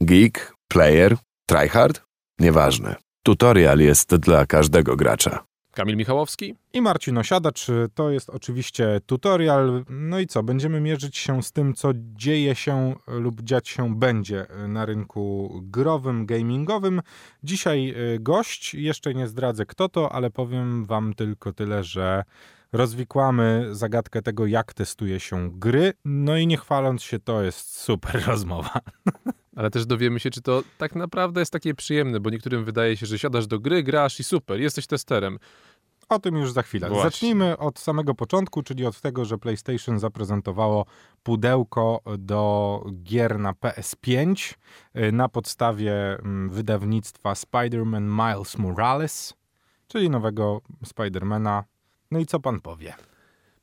Geek, player, tryhard? Nieważne. Tutorial jest dla każdego gracza. Kamil Michałowski i Marcin Osiadacz. To jest oczywiście tutorial. No i co? Będziemy mierzyć się z tym, co dzieje się lub dziać się będzie na rynku growym, gamingowym. Dzisiaj y, gość, jeszcze nie zdradzę kto to, ale powiem wam tylko tyle, że rozwikłamy zagadkę tego, jak testuje się gry. No i nie chwaląc się, to jest super rozmowa. Ale też dowiemy się, czy to tak naprawdę jest takie przyjemne, bo niektórym wydaje się, że siadasz do gry, grasz i super, jesteś testerem. O tym już za chwilę. Właśnie. Zacznijmy od samego początku, czyli od tego, że PlayStation zaprezentowało pudełko do gier na PS5 y, na podstawie mm, wydawnictwa Spider-Man Miles Morales, czyli nowego Spidermana. No i co pan powie?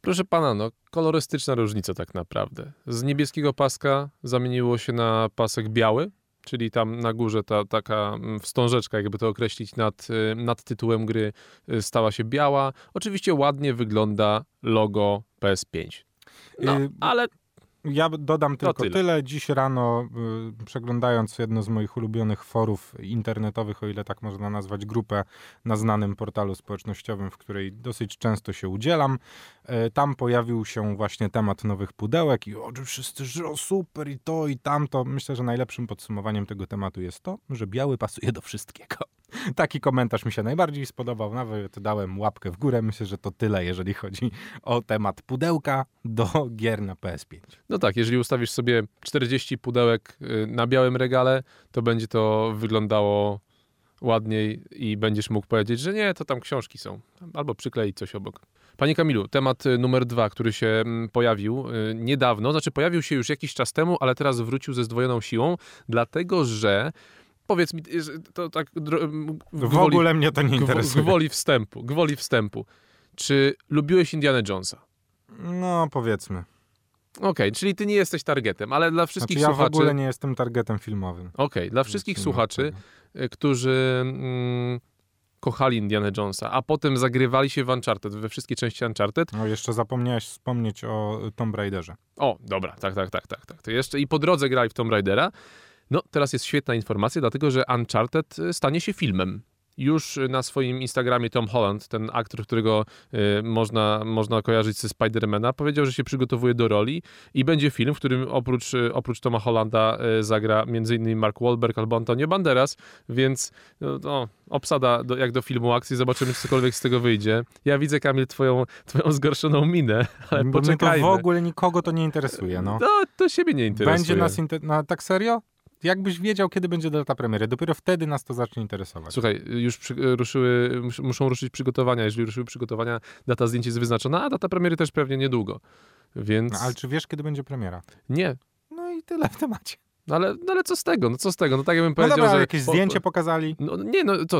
Proszę pana, no kolorystyczna różnica tak naprawdę. Z niebieskiego paska zamieniło się na pasek biały, czyli tam na górze ta taka mm, wstążeczka, jakby to określić, nad, y, nad tytułem gry y, stała się biała. Oczywiście ładnie wygląda logo PS5. No, y, ale ja dodam tylko tyle. tyle. Dziś rano, y, przeglądając jedno z moich ulubionych forów internetowych, o ile tak można nazwać grupę na znanym portalu społecznościowym, w której dosyć często się udzielam, y, tam pojawił się właśnie temat nowych pudełek i o, wszyscy, że super i to i tamto. Myślę, że najlepszym podsumowaniem tego tematu jest to, że biały pasuje do wszystkiego. Taki komentarz mi się najbardziej spodobał. Nawet dałem łapkę w górę. Myślę, że to tyle, jeżeli chodzi o temat pudełka do gier na PS5. No tak, jeżeli ustawisz sobie 40 pudełek y, na białym regale, to będzie to wyglądało ładniej i będziesz mógł powiedzieć, że nie, to tam książki są. Albo przykleić coś obok. Panie Kamilu, temat y, numer dwa, który się mm, pojawił y, niedawno, znaczy pojawił się już jakiś czas temu, ale teraz wrócił ze zdwojoną siłą, dlatego że powiedz mi, to tak... Gwoli, w ogóle mnie to nie interesuje. Gwoli wstępu, gwoli wstępu. Czy lubiłeś Indiana Jonesa? No, powiedzmy. Okej, okay, czyli ty nie jesteś targetem, ale dla wszystkich znaczy, ja słuchaczy... ja w ogóle nie jestem targetem filmowym. Okej, okay, dla wszystkich słuchaczy, y, którzy mm, kochali Indiana Jonesa, a potem zagrywali się w Uncharted, we wszystkie części Uncharted. No jeszcze zapomniałeś wspomnieć o Tomb Raiderze. O, dobra, tak, tak, tak, tak. tak. To jeszcze i po drodze grali w Tomb Raidera. No, teraz jest świetna informacja, dlatego że Uncharted y, stanie się filmem. Już na swoim Instagramie Tom Holland, ten aktor, którego y, można, można kojarzyć ze Spidermana, powiedział, że się przygotowuje do roli i będzie film, w którym oprócz, y, oprócz Toma Hollanda y, zagra m.in. Mark Wahlberg albo Antonio Banderas, więc no, no, obsada do, jak do filmu akcji, zobaczymy, czy cokolwiek z tego wyjdzie. Ja widzę, Kamil, twoją, twoją zgorszoną minę, ale Bo poczekajmy. to w ogóle nikogo to nie interesuje, no. No, to siebie nie interesuje. Będzie nas, inter... no, tak serio? Jakbyś wiedział, kiedy będzie data premiery. Dopiero wtedy nas to zacznie interesować. Słuchaj, już przy, ruszyły, muszą ruszyć przygotowania. Jeżeli ruszyły przygotowania, data zdjęć jest wyznaczona, a data premiery też pewnie niedługo. Więc... No, ale czy wiesz, kiedy będzie premiera? Nie. No i tyle w temacie. No ale, no ale co z tego? No co z tego? No tak jakbym powiedział, no dobra, że... jakieś zdjęcie pokazali? No nie, no co,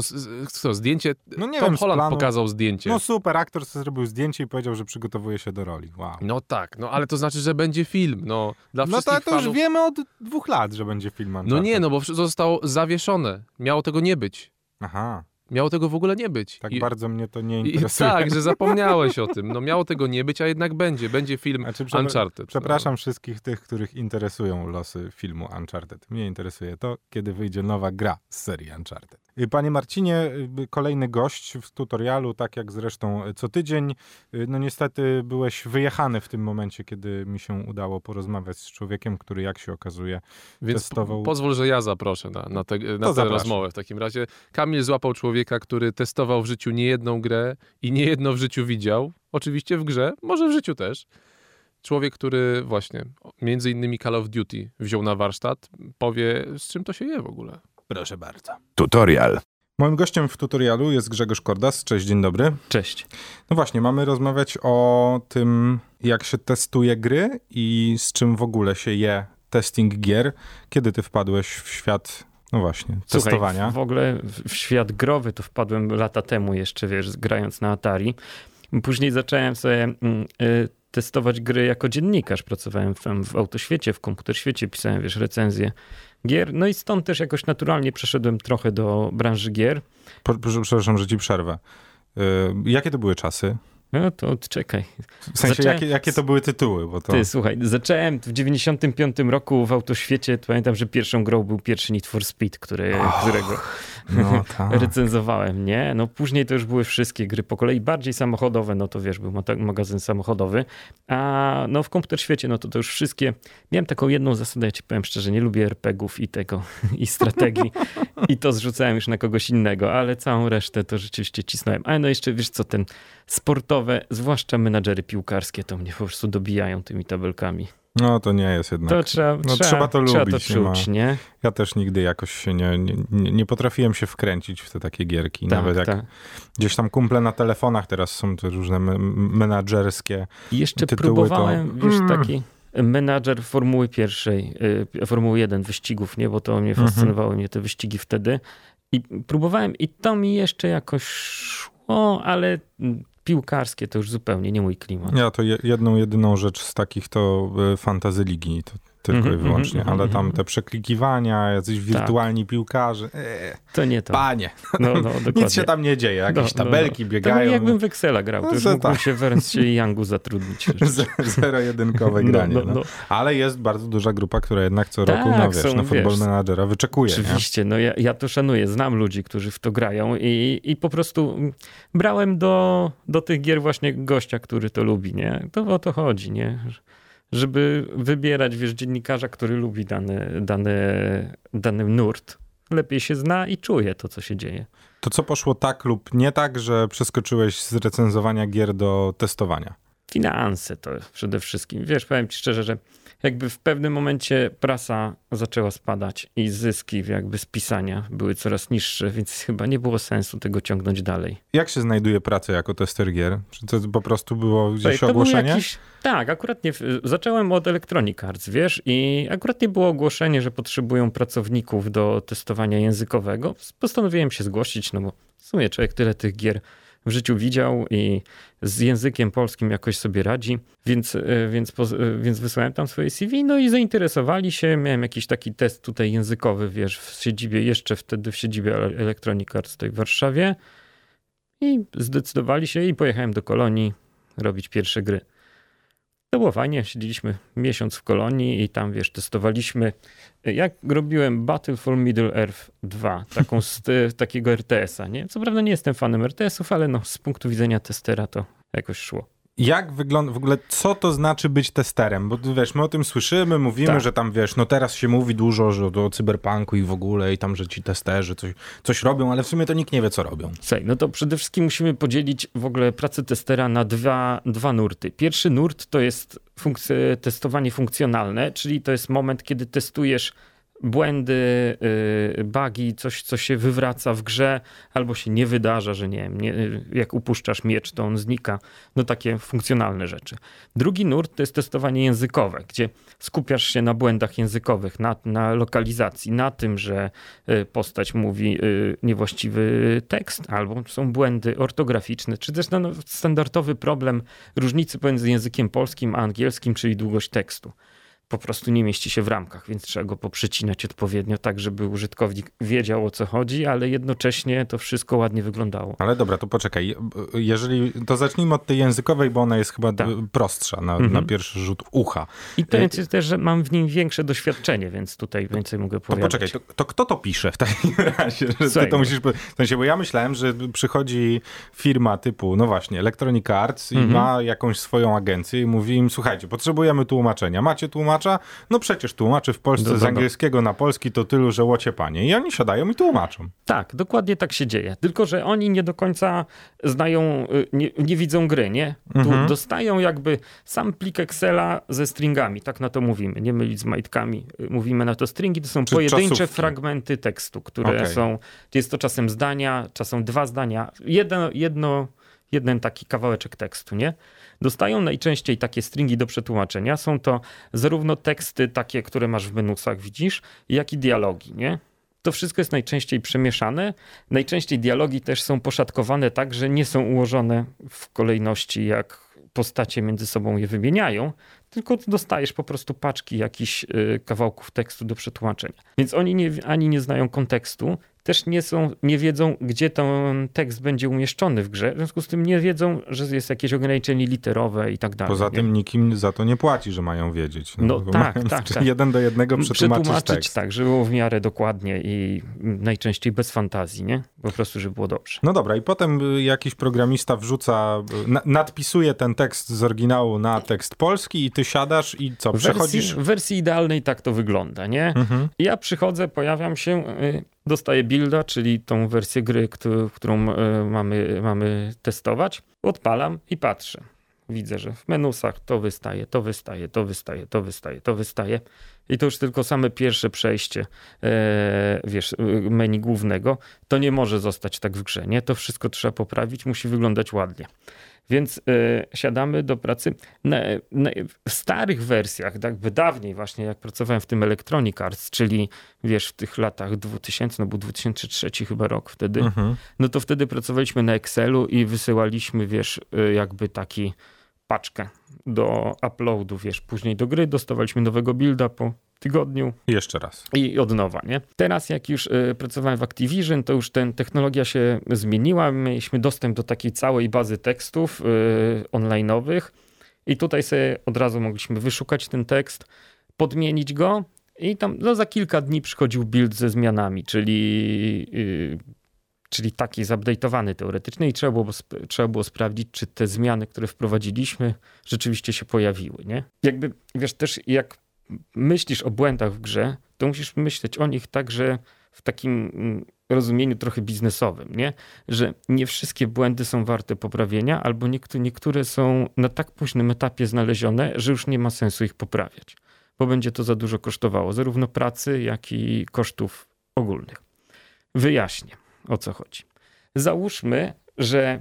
co zdjęcie? No nie Tom wiem, Holland pokazał zdjęcie. No super, aktor sobie zrobił zdjęcie i powiedział, że przygotowuje się do roli. Wow. No tak, no ale to znaczy, że będzie film, no. Dla no to, to fanów... już wiemy od dwóch lat, że będzie film Uncharted. No nie, no bo zostało zawieszone. Miało tego nie być. Aha. Miało tego w ogóle nie być. Tak I, bardzo mnie to nie interesuje. I, tak, że zapomniałeś o tym. No miało tego nie być, a jednak będzie. Będzie film znaczy, Uncharted. Przepraszam no. wszystkich tych, których interesują losy filmu Uncharted. Mnie interesuje to, kiedy wyjdzie nowa gra z serii Uncharted. Panie Marcinie, y, kolejny gość w tutorialu, tak jak zresztą co tydzień. Y, no niestety byłeś wyjechany w tym momencie, kiedy mi się udało porozmawiać z człowiekiem, który jak się okazuje Więc testował... pozwól, że ja zaproszę na, na, te, na tę rozmowę w takim razie. Kamil złapał człowieka, który testował w życiu niejedną grę i niejedno w życiu widział. Oczywiście w grze, może w życiu też. Człowiek, który właśnie między innymi Call of Duty wziął na warsztat, powie z czym to się je w ogóle. Proszę bardzo. Tutorial. Moim gościem w tutorialu jest Grzegorz Kordas. Cześć, dzień dobry. Cześć. No właśnie, mamy rozmawiać o tym, jak się testuje gry i z czym w ogóle się je testing gier. Kiedy ty wpadłeś w świat, no właśnie, Słuchaj, testowania? w ogóle w świat growy to wpadłem lata temu jeszcze, wiesz, grając na Atari. Później zacząłem sobie mm, y, testować gry jako dziennikarz. Pracowałem w, w autoświecie, w komputerświecie, pisałem, wiesz, recenzje gier. No i stąd też jakoś naturalnie przeszedłem trochę do branży gier. przepraszam, że ci przerwę. Y, jakie to były czasy? No to odczekaj. W sensie, zacząłem... jakie, jakie, to były tytuły? Bo to... Ty, słuchaj, zacząłem w 95 roku w Autoświecie, to pamiętam, że pierwszą grą był pierwszy Need for Speed, który, oh, którego no, tak. recenzowałem, nie? No później to już były wszystkie gry po kolei, bardziej samochodowe, no to wiesz, był magazyn samochodowy, a no w komputer świecie, no to to już wszystkie, miałem taką jedną zasadę, ja ci powiem szczerze, nie lubię RPGów i tego, i strategii i to zrzucałem już na kogoś innego, ale całą resztę to rzeczywiście cisnąłem. Ale no jeszcze, wiesz co, ten sportowe, zwłaszcza menadżery piłkarskie, to mnie po prostu dobijają tymi tabelkami. No to nie jest jednak. To trzeba, no, trzeba, trzeba to trzeba lubić. To czuć, nie, nie? Ja też nigdy jakoś się nie, nie, nie potrafiłem się wkręcić w te takie gierki. Tak, Nawet jak tak. gdzieś tam kumple na telefonach teraz są te różne menadżerskie I jeszcze tytuły, próbowałem, to... wiesz, mm. taki menadżer Formuły pierwszej, y, Formuły 1 wyścigów, nie? Bo to mnie mhm. fascynowały -hmm. mnie te wyścigi wtedy. I próbowałem i to mi jeszcze jakoś szło, ale piłkarskie to już zupełnie nie mój klimat. Ja to jedną, jedyną rzecz z takich to e, fantazy ligi. To tylko mm -hmm, i wyłącznie, mm -hmm, ale tam te przeklikiwania, jacyś tak. wirtualni tak. piłkarze. Ee, to nie to. Panie, no, no, nic się tam nie dzieje, jakieś no, no tabelki no, biegają. To jakbym w Excela grał, to no, już mógłbym tak. się w Ernst Youngu zatrudnić. Zero-jedynkowe granie. No, Ale jest bardzo duża grupa, która jednak co roku tak, na, wiesz, są, na Football Managera wyczekuje. Oczywiście, nie? no ja, ja to szanuję, znam ludzi, którzy w to grają i, i po prostu brałem do, do tych gier właśnie gościa, który to lubi, nie? To o to chodzi, nie? Żeby wybierać, wiesz, dziennikarza, który lubi dany, dany, dany nurt, lepiej się zna i czuje to, co się dzieje. To co poszło tak lub nie tak, że przeskoczyłeś z recenzowania gier do testowania? Finanse to przede wszystkim. Wiesz, powiem ci szczerze, że jakby w pewnym momencie prasa zaczęła spadać i zyski jakby z pisania były coraz niższe, więc chyba nie było sensu tego ciągnąć dalej. Jak się znajduje pracę jako tester gier? Czy to po prostu było gdzieś to ogłoszenie? Jakiś, tak, akurat nie. Zacząłem od Electronic Arts, wiesz, i akurat nie było ogłoszenie, że potrzebują pracowników do testowania językowego. Postanowiłem się zgłosić, no bo w sumie człowiek tyle tych gier w życiu widział i z językiem polskim jakoś sobie radzi, więc, e, więc, e, więc wysłałem tam swoje CV, no i zainteresowali się. Miałem jakiś taki test tutaj językowy, wiesz, w siedzibie, jeszcze wtedy w siedzibie Electronic Arts tutaj w Warszawie i zdecydowali się i pojechałem do Kolonii robić pierwsze gry. To było fajnie, siedzieliśmy miesiąc w kolonii i tam, wiesz, testowaliśmy. Jak robiłem Battle for Middle Earth 2, taką z, takiego RTS-a, nie? Co prawda nie jestem fanem RTS-ów, ale no, z punktu widzenia testera to jakoś szło jak wygląda, w ogóle co to znaczy być testerem? Bo wiesz, my o tym słyszymy, mówimy, tak. że tam wiesz, no teraz się mówi dużo że o cyberpunku i w ogóle i tam, że ci testerzy coś, coś robią, ale w sumie to nikt nie wie, co robią. Słuchaj, no to przede wszystkim musimy podzielić w ogóle pracę testera na dwa, dwa nurty. Pierwszy nurt to jest funkcje, testowanie funkcjonalne, czyli to jest moment, kiedy testujesz błędy, y, bugi, coś, co się wywraca w grze, albo się nie wydarza, że nie wiem, nie, jak upuszczasz miecz, to on znika. No takie funkcjonalne rzeczy. Drugi nurt to jest testowanie językowe, gdzie skupiasz się na błędach językowych, na, na lokalizacji, na tym, że y, postać mówi y, niewłaściwy tekst, albo są błędy ortograficzne, czy też no, standardowy problem różnicy pomiędzy językiem polskim a angielskim, czyli długość tekstu po prostu nie mieści się w ramkach, więc trzeba go poprzecinać odpowiednio, tak żeby użytkownik wiedział o co chodzi, ale jednocześnie to wszystko ładnie wyglądało. Ale dobra, to poczekaj. Jeżeli to zacznijmy od tej językowej, bo ona jest chyba tak. prostsza na, mhm. na, pierwszy rzut ucha. I to jest też, że mam w nim większe doświadczenie, więc tutaj więcej mogę powiedzieć. To poczekaj, to, to, kto to pisze w takim razie? Że ty to musisz, w sensie, bo ja myślałem, że przychodzi firma typu, no właśnie, Electronic Arts i mhm. ma jakąś swoją agencję i mówi im, słuchajcie, potrzebujemy tłumaczenia. Macie tłumaczenie? Tłumacza? No przecież tłumaczy w Polsce do, do, z angielskiego na polski to tylu, że łocie panie. I oni siadają i tłumaczą. Tak, dokładnie tak się dzieje. Tylko, że oni nie do końca znają, y, nie, nie widzą gry, nie? Mhm. Dostają jakby sam plik Excela ze stringami, tak na to mówimy, nie mylić z majtkami. Y, mówimy na to stringi, to są Czy pojedyncze czasówki. fragmenty tekstu, które okay. są, jest to czasem zdania, czasem dwa zdania, jedno, jedno, jeden taki kawałeczek tekstu, nie? dostają najczęściej takie stringi do przetłumaczenia. Są to zarówno teksty takie, które masz w menusach, widzisz, jak i dialogi, nie? To wszystko jest najczęściej przemieszane. Najczęściej dialogi też są poszatkowane tak, że nie są ułożone w kolejności, jak postacie między sobą je wymieniają, tylko dostajesz po prostu paczki jakichś y, kawałków tekstu do przetłumaczenia. Więc oni nie, ani nie znają kontekstu, też nie są, nie wiedzą, gdzie ten tekst będzie umieszczony w grze. W związku z tym nie wiedzą, że jest jakieś ograniczenie literowe i tak dalej. Poza nie? tym nikt im za to nie płaci, że mają wiedzieć. No, no tak, tak, tak. Jeden do jednego przetłumaczyć, przetłumaczyć tekst. tak, żeby było w miarę dokładnie i najczęściej bez fantazji, nie? Po prostu, żeby było dobrze. No dobra, i potem y, jakiś programista wrzuca, y, nadpisuje ten tekst z oryginału na tekst polski i ty siadasz i co, przechodzisz? W wersji idealnej tak to wygląda, nie? Mhm. Ja przychodzę, pojawiam się, y, dostaję builda, czyli tą wersję gry, którą mamy, mamy testować, odpalam i patrzę. Widzę, że w menusach to wystaje, to wystaje, to wystaje, to wystaje, to wystaje. I to już tylko same pierwsze przejście, e, wiesz, menu głównego, to nie może zostać tak w grze, nie? To wszystko trzeba poprawić, musi wyglądać ładnie. Więc e, siadamy do pracy. Na, na, w starych wersjach, tak jakby dawniej właśnie, jak pracowałem w tym Electronic Arts, czyli wiesz, w tych latach 2000, no był 2003 chyba rok wtedy, mhm. no to wtedy pracowaliśmy na Excelu i wysyłaliśmy, wiesz, e, jakby taki paczkę do uploadu, wiesz, później do gry, dostawaliśmy nowego builda po tygodniu. I jeszcze raz. I od nowa, nie? Teraz jak już y, pracowałem w Activision, to już ten technologia się zmieniła. Mieliśmy dostęp do takiej całej bazy tekstów y, online'owych i tutaj sobie od razu mogliśmy wyszukać ten tekst, podmienić go i tam no, za kilka dni przychodził build ze zmianami, czyli y, czyli taki zupdate'owany teoretycznie i trzeba było, trzeba było sprawdzić, czy te zmiany, które wprowadziliśmy, rzeczywiście się pojawiły, nie? Jakby, wiesz, też jak myślisz o błędach w grze, to musisz myśleć o nich także w takim mm, rozumieniu trochę biznesowym, nie? Że nie wszystkie błędy są warte poprawienia, albo niektóre, niektóre są na tak późnym etapie znalezione, że już nie ma sensu ich poprawiać, bo będzie to za dużo kosztowało, zarówno pracy, jak i kosztów ogólnych. Wyjaśnię o co chodzi. Załóżmy, że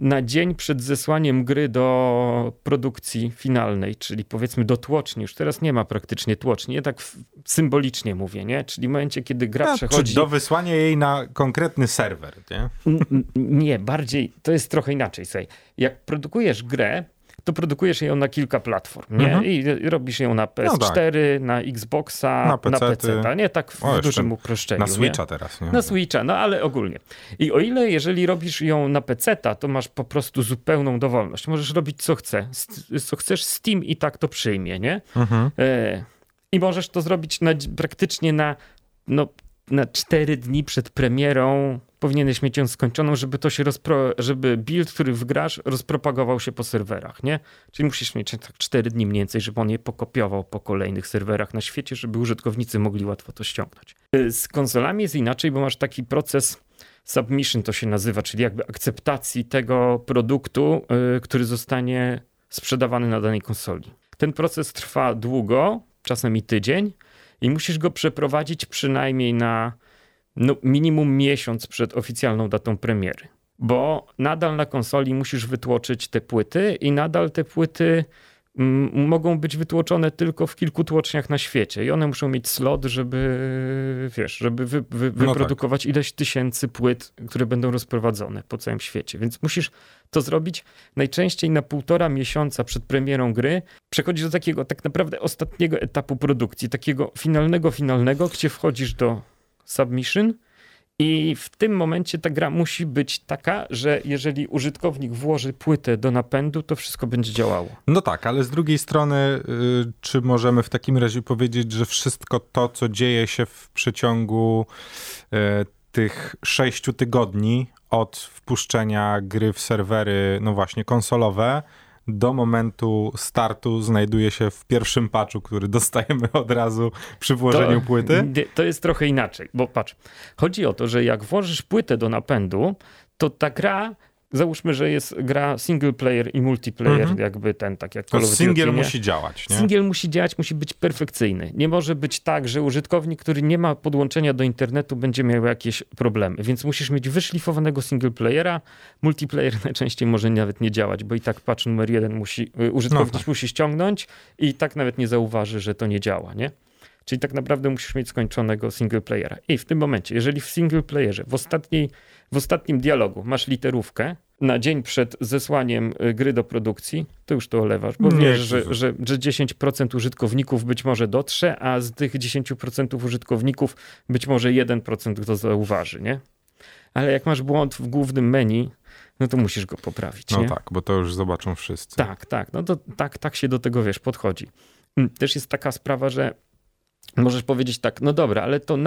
na dzień przed zesłaniem gry do produkcji finalnej, czyli powiedzmy do tłoczni, już teraz nie ma praktycznie tłoczni, ja tak symbolicznie mówię, nie? Czyli w momencie, kiedy gra A, przechodzi... Czyli do wysłania jej na konkretny serwer, nie? nie, bardziej, to jest trochę inaczej. Słuchaj. Jak produkujesz grę, to produkujesz ją na kilka platform, nie? Mhm. I robisz ją na PS4, no tak. na Xboxa, na PC, na PC nie? Tak w o, dużym uproszczeniu. Na Switcha nie? teraz, nie? Na Switcha, no ale ogólnie. I o ile jeżeli robisz ją na PC, to masz po prostu zupełną dowolność. Możesz robić co chcesz, co chcesz, Steam i tak to przyjmie, nie? Mhm. E, I możesz to zrobić na, praktycznie na no, na 4 dni przed premierą powinieneś mieć ją skończoną, żeby to się rozpro, żeby build, który wgrasz, rozpropagował się po serwerach, nie? Czyli musisz mieć tak 4 dni mniej więcej, żeby on je pokopiował po kolejnych serwerach na świecie, żeby użytkownicy mogli łatwo to ściągnąć. Y, z konsolami jest inaczej, bo masz taki proces submission to się nazywa, czyli jakby akceptacji tego produktu, yy, który zostanie sprzedawany na danej konsoli. Ten proces trwa długo, czasem i tydzień, i musisz go przeprowadzić przynajmniej na no, minimum miesiąc przed oficjalną datą premiery. Bo nadal na konsoli musisz wytłoczyć te płyty i nadal te płyty mogą być wytłoczone tylko w kilku tłoczniach na świecie i one muszą mieć slot, żeby, wiesz, żeby wy, wy, wyprodukować no tak. ileś tysięcy płyt, które będą rozprowadzone po całym świecie. Więc musisz to zrobić najczęściej na półtora miesiąca przed premierą gry. Przechodzisz do takiego tak naprawdę ostatniego etapu produkcji, takiego finalnego, finalnego, gdzie wchodzisz do submission i w tym momencie ta gra musi być taka, że jeżeli użytkownik włoży płytę do napędu, to wszystko będzie działało. No tak, ale z drugiej strony, yy, czy możemy w takim razie powiedzieć, że wszystko to, co dzieje się w przeciągu yy, tych sześciu tygodni od wpuszczenia gry w serwery, no właśnie, konsolowe, do momentu startu znajduje się w pierwszym patchu, który dostajemy od razu przy włożeniu to, płyty? To jest trochę inaczej, bo patrz, chodzi o to, że jak włożysz płytę do napędu, to ta gra załóżmy, że jest gra single player i multiplayer, mhm. jakby ten, tak jak Call of Single musi działać, nie? Single musi działać, musi być perfekcyjny. Nie może być tak, że użytkownik, który nie ma podłączenia do internetu, będzie miał jakieś problemy. Więc musisz mieć wyszlifowanego single playera. Multiplayer najczęściej może nawet nie działać, bo i tak patch numer jeden musi, y, użytkownik no tak. musi ściągnąć i tak nawet nie zauważy, że to nie działa, nie? Czyli tak naprawdę musisz mieć skończonego single playera. I w tym momencie, jeżeli w single playerze w ostatniej w ostatnim dialogu masz literówkę, na dzień przed zesłaniem y, gry do produkcji, to już to olewasz, bo Nie, wiesz, że, że, że 10% użytkowników być może dotrze, a z tych 10% użytkowników być może 1% to zauważy, nie? Ale jak masz błąd w głównym menu, no to musisz go poprawić, No nie? tak, bo to już zobaczą wszyscy. Tak, tak. No to tak, tak się do tego, wiesz, podchodzi. Mm, Też jest taka sprawa, że możesz powiedzieć tak, no dobra, ale to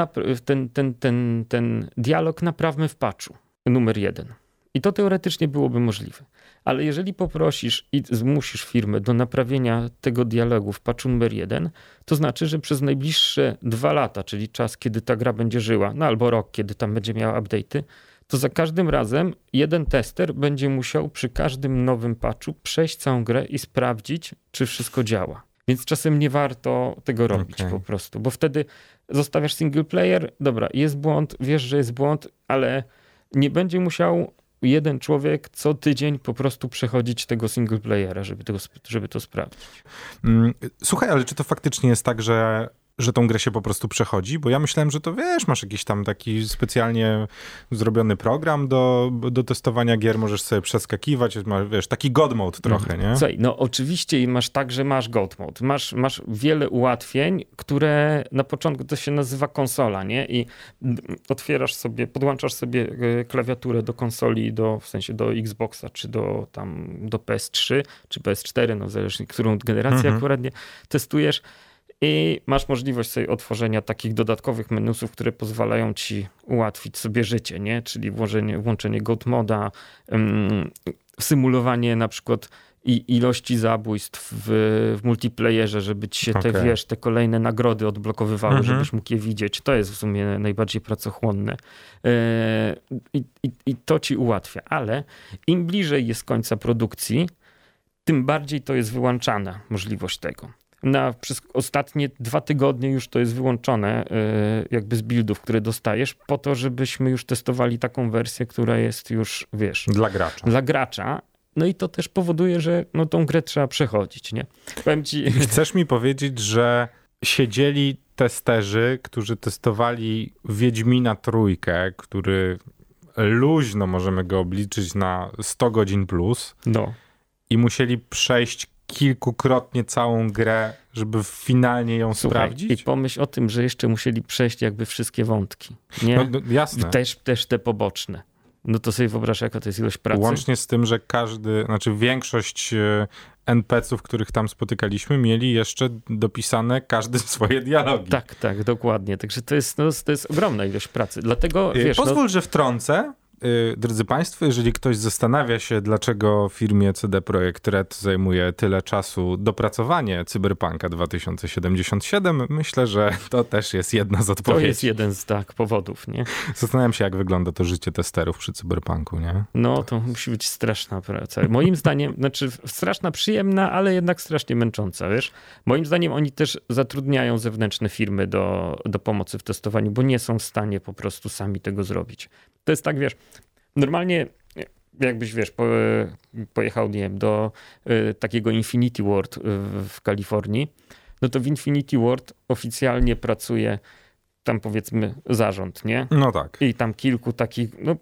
ten, ten, ten, ten dialog naprawmy w patchu numer jeden. I to teoretycznie byłoby możliwe. Ale jeżeli poprosisz i zmusisz firmę do naprawienia tego dialogu w patchu numer jeden, to znaczy, że przez najbliższe dwa lata, czyli czas, kiedy ta gra będzie żyła, no albo rok, kiedy tam będzie miała update'y, to za każdym razem jeden tester będzie musiał przy każdym nowym patchu przejść całą grę i sprawdzić, czy wszystko działa. Więc czasem nie warto tego robić Okej. po prostu, bo wtedy zostawiasz single player, dobra, jest błąd, wiesz, że jest błąd, ale nie będzie musiał jeden człowiek co tydzień po prostu przechodzić tego single playera, żeby, tego, żeby to sprawdzić. Mm, Słuchaj, ale czy to faktycznie jest tak, że, że tą grę się po prostu przechodzi? Bo ja myślałem, że to wiesz, masz jakiś tam taki specjalnie zrobiony program do, do testowania gier, możesz sobie przeskakiwać, wiesz, taki god mode trochę, nie? Słuchaj, no oczywiście i masz tak, że masz gold mode. Masz, masz wiele ułatwień, które na początku to się nazywa konsola, nie? I otwierasz sobie, podłączasz sobie e, klawiaturę do konsoli, do, w sensie do Xboxa, czy do tam, do PS3, czy PS4, no zależnie, którą generację Mhm. akurat nie testujesz. I masz możliwość sobie otworzenia takich dodatkowych menusów, które pozwalają ci ułatwić sobie życie, nie? Czyli włożenie, włączenie God moda, ym, symulowanie na przykład i ilości zabójstw w, w multiplayerze, żeby ci się te, Okej. wiesz, te kolejne nagrody odblokowywały, Mhm. żebyś mógł je widzieć. To jest w sumie najbardziej pracochłonne. E, I, i, I to ci ułatwia. Ale im bliżej jest końca produkcji, tym bardziej to jest wyłączana możliwość tego. Na, przez ostatnie dwa tygodnie już to jest wyłączone e, jakby z buildów, które dostajesz, po to, żebyśmy już testowali taką wersję, która jest już, wiesz, Dla gracza. dla gracza. No i to też powoduje, że no, tą grę trzeba przechodzić, nie? Powiem ci... Chcesz mi powiedzieć, że siedzieli testerzy, którzy testowali Wiedźmina trójkę, który luźno możemy go obliczyć na 100 godzin plus No, i musieli przejść kilkukrotnie całą grę, żeby finalnie ją słuchaj, sprawdzić? i pomyśl o tym, że jeszcze musieli przejść jakby wszystkie wątki, nie? No, no, jasne. też, też te poboczne. No to sobie wyobraź, jaka to jest ilość pracy. Łącznie z tym, że każdy, znaczy większość e, NPC-ów, których tam spotykaliśmy, mieli jeszcze dopisane każdy swoje dialogi. Tak, tak, dokładnie. Także to jest, no, to jest ogromna ilość pracy. Dlatego, Y, wiesz, no, Pozwól, że wtrącę. Y, Drodzy Państwo, jeżeli ktoś zastanawia się, dlaczego firmie CD Projekt Red zajmuje tyle czasu dopracowanie Cyberpunka 2077, myślę, że to też jest jedna z to odpowiedzi. jest jeden z tak powodów, nie? Zastanawiam się, jak wygląda to życie testerów przy Cyberpunku, nie? No to musi być straszna praca. Moim zdaniem, znaczy straszna, przyjemna, ale jednak strasznie męcząca, wiesz? Moim zdaniem oni też zatrudniają zewnętrzne firmy do, do pomocy w testowaniu, bo nie są w stanie po prostu sami tego zrobić. To jest tak, wiesz, normalnie jakbyś, wiesz, po, pojechał, nie wiem, do y, takiego Infinity Ward y, w Kalifornii, no to w Infinity Ward oficjalnie pracuje tam powiedzmy zarząd, nie? No tak. I tam kilku takich, no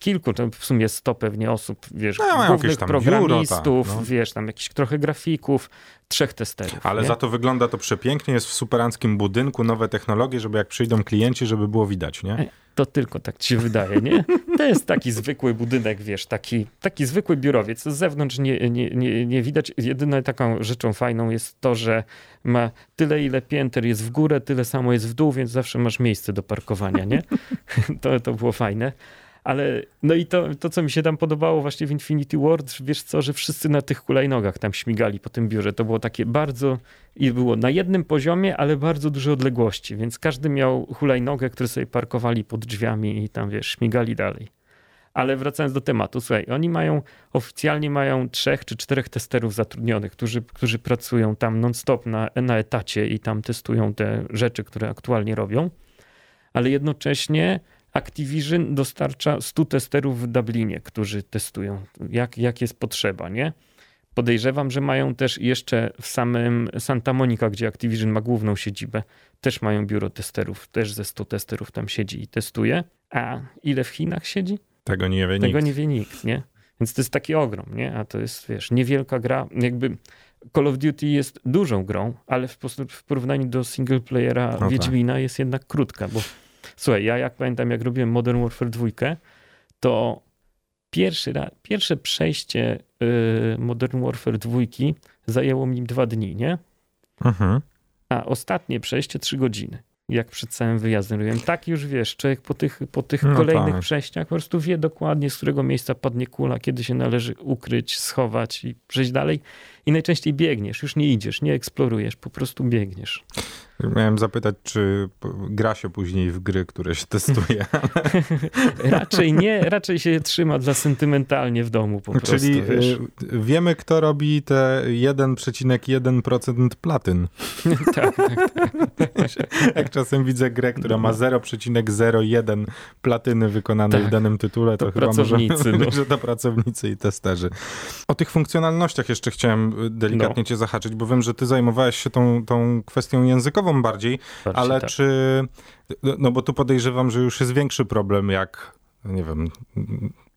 kilku, to w sumie sto pewnie osób, wiesz, No, głównych tam biuro, programistów, tak, no. wiesz, tam jakichś trochę grafików, trzech testerów. Ale nie? za to wygląda to przepięknie, jest w superanckim budynku, nowe technologie, żeby jak przyjdą klienci, żeby było widać, nie? To tylko tak ci się wydaje, nie? To jest taki zwykły budynek, wiesz, taki, taki zwykły biurowiec. Z zewnątrz nie, nie, nie, nie widać. Jedyną taką rzeczą fajną jest to, że ma tyle, ile pięter jest w górę, tyle samo jest w dół, więc zawsze masz miejsce do parkowania, nie? To, to było fajne. Ale no i to, to, co mi się tam podobało właśnie w Infinity Ward, wiesz co, że wszyscy na tych hulajnogach tam śmigali po tym biurze. To było takie bardzo, i było na jednym poziomie, ale bardzo duże odległości, więc każdy miał hulajnogę, które sobie parkowali pod drzwiami i tam, wiesz, śmigali dalej. Ale wracając do tematu, słuchaj, oni mają, oficjalnie mają trzech czy czterech testerów zatrudnionych, którzy, którzy pracują tam non-stop na, na etacie i tam testują te rzeczy, które aktualnie robią, ale jednocześnie Activision dostarcza 100 testerów w Dublinie, którzy testują, jak, jak jest potrzeba, nie? Podejrzewam, że mają też jeszcze w samym Santa Monica, gdzie Activision ma główną siedzibę, też mają biuro testerów, też ze 100 testerów tam siedzi i testuje. A ile w Chinach siedzi? Tego nie wie Tego nikt. nie wie nikt, nie? Więc to jest taki ogrom, nie? A to jest, wiesz, niewielka gra, jakby Call of Duty jest dużą grą, ale w, w porównaniu do single playera no Wiedźmina tak. jest jednak krótka, bo słuchaj, ja jak pamiętam, jak robiłem Modern Warfare 2, to pierwszy raz, pierwsze przejście y, Modern Warfare 2 zajęło mi dwa dni, nie? Mhm. A ostatnie przejście trzy godziny jak przed całym wyjazdem robiłem. Tak już wiesz, człowiek po tych, po tych no kolejnych tak. przejściach po prostu wie dokładnie, z którego miejsca padnie kula, kiedy się należy ukryć, schować i przejść dalej. I najczęściej biegniesz, już nie idziesz, nie eksplorujesz, po prostu biegniesz. Miałem zapytać, czy gra się później w gry, które się testuje. raczej nie, raczej się trzyma dla sentymentalnie w domu po prostu. Czyli wiesz. wiemy, kto robi te 1,1% platyn. tak, tak, tak. Jak czasem widzę grę, która ma 0,01 platyny wykonanej tak. w danym tytule, to, to chyba może, no. że to pracownicy i testerzy. O tych funkcjonalnościach jeszcze chciałem delikatnie no. cię zahaczyć, bo wiem, że ty zajmowałeś się tą, tą kwestią językową bardziej, bardziej ale tak. czy... No bo tu podejrzewam, że już jest większy problem, jak nie wiem,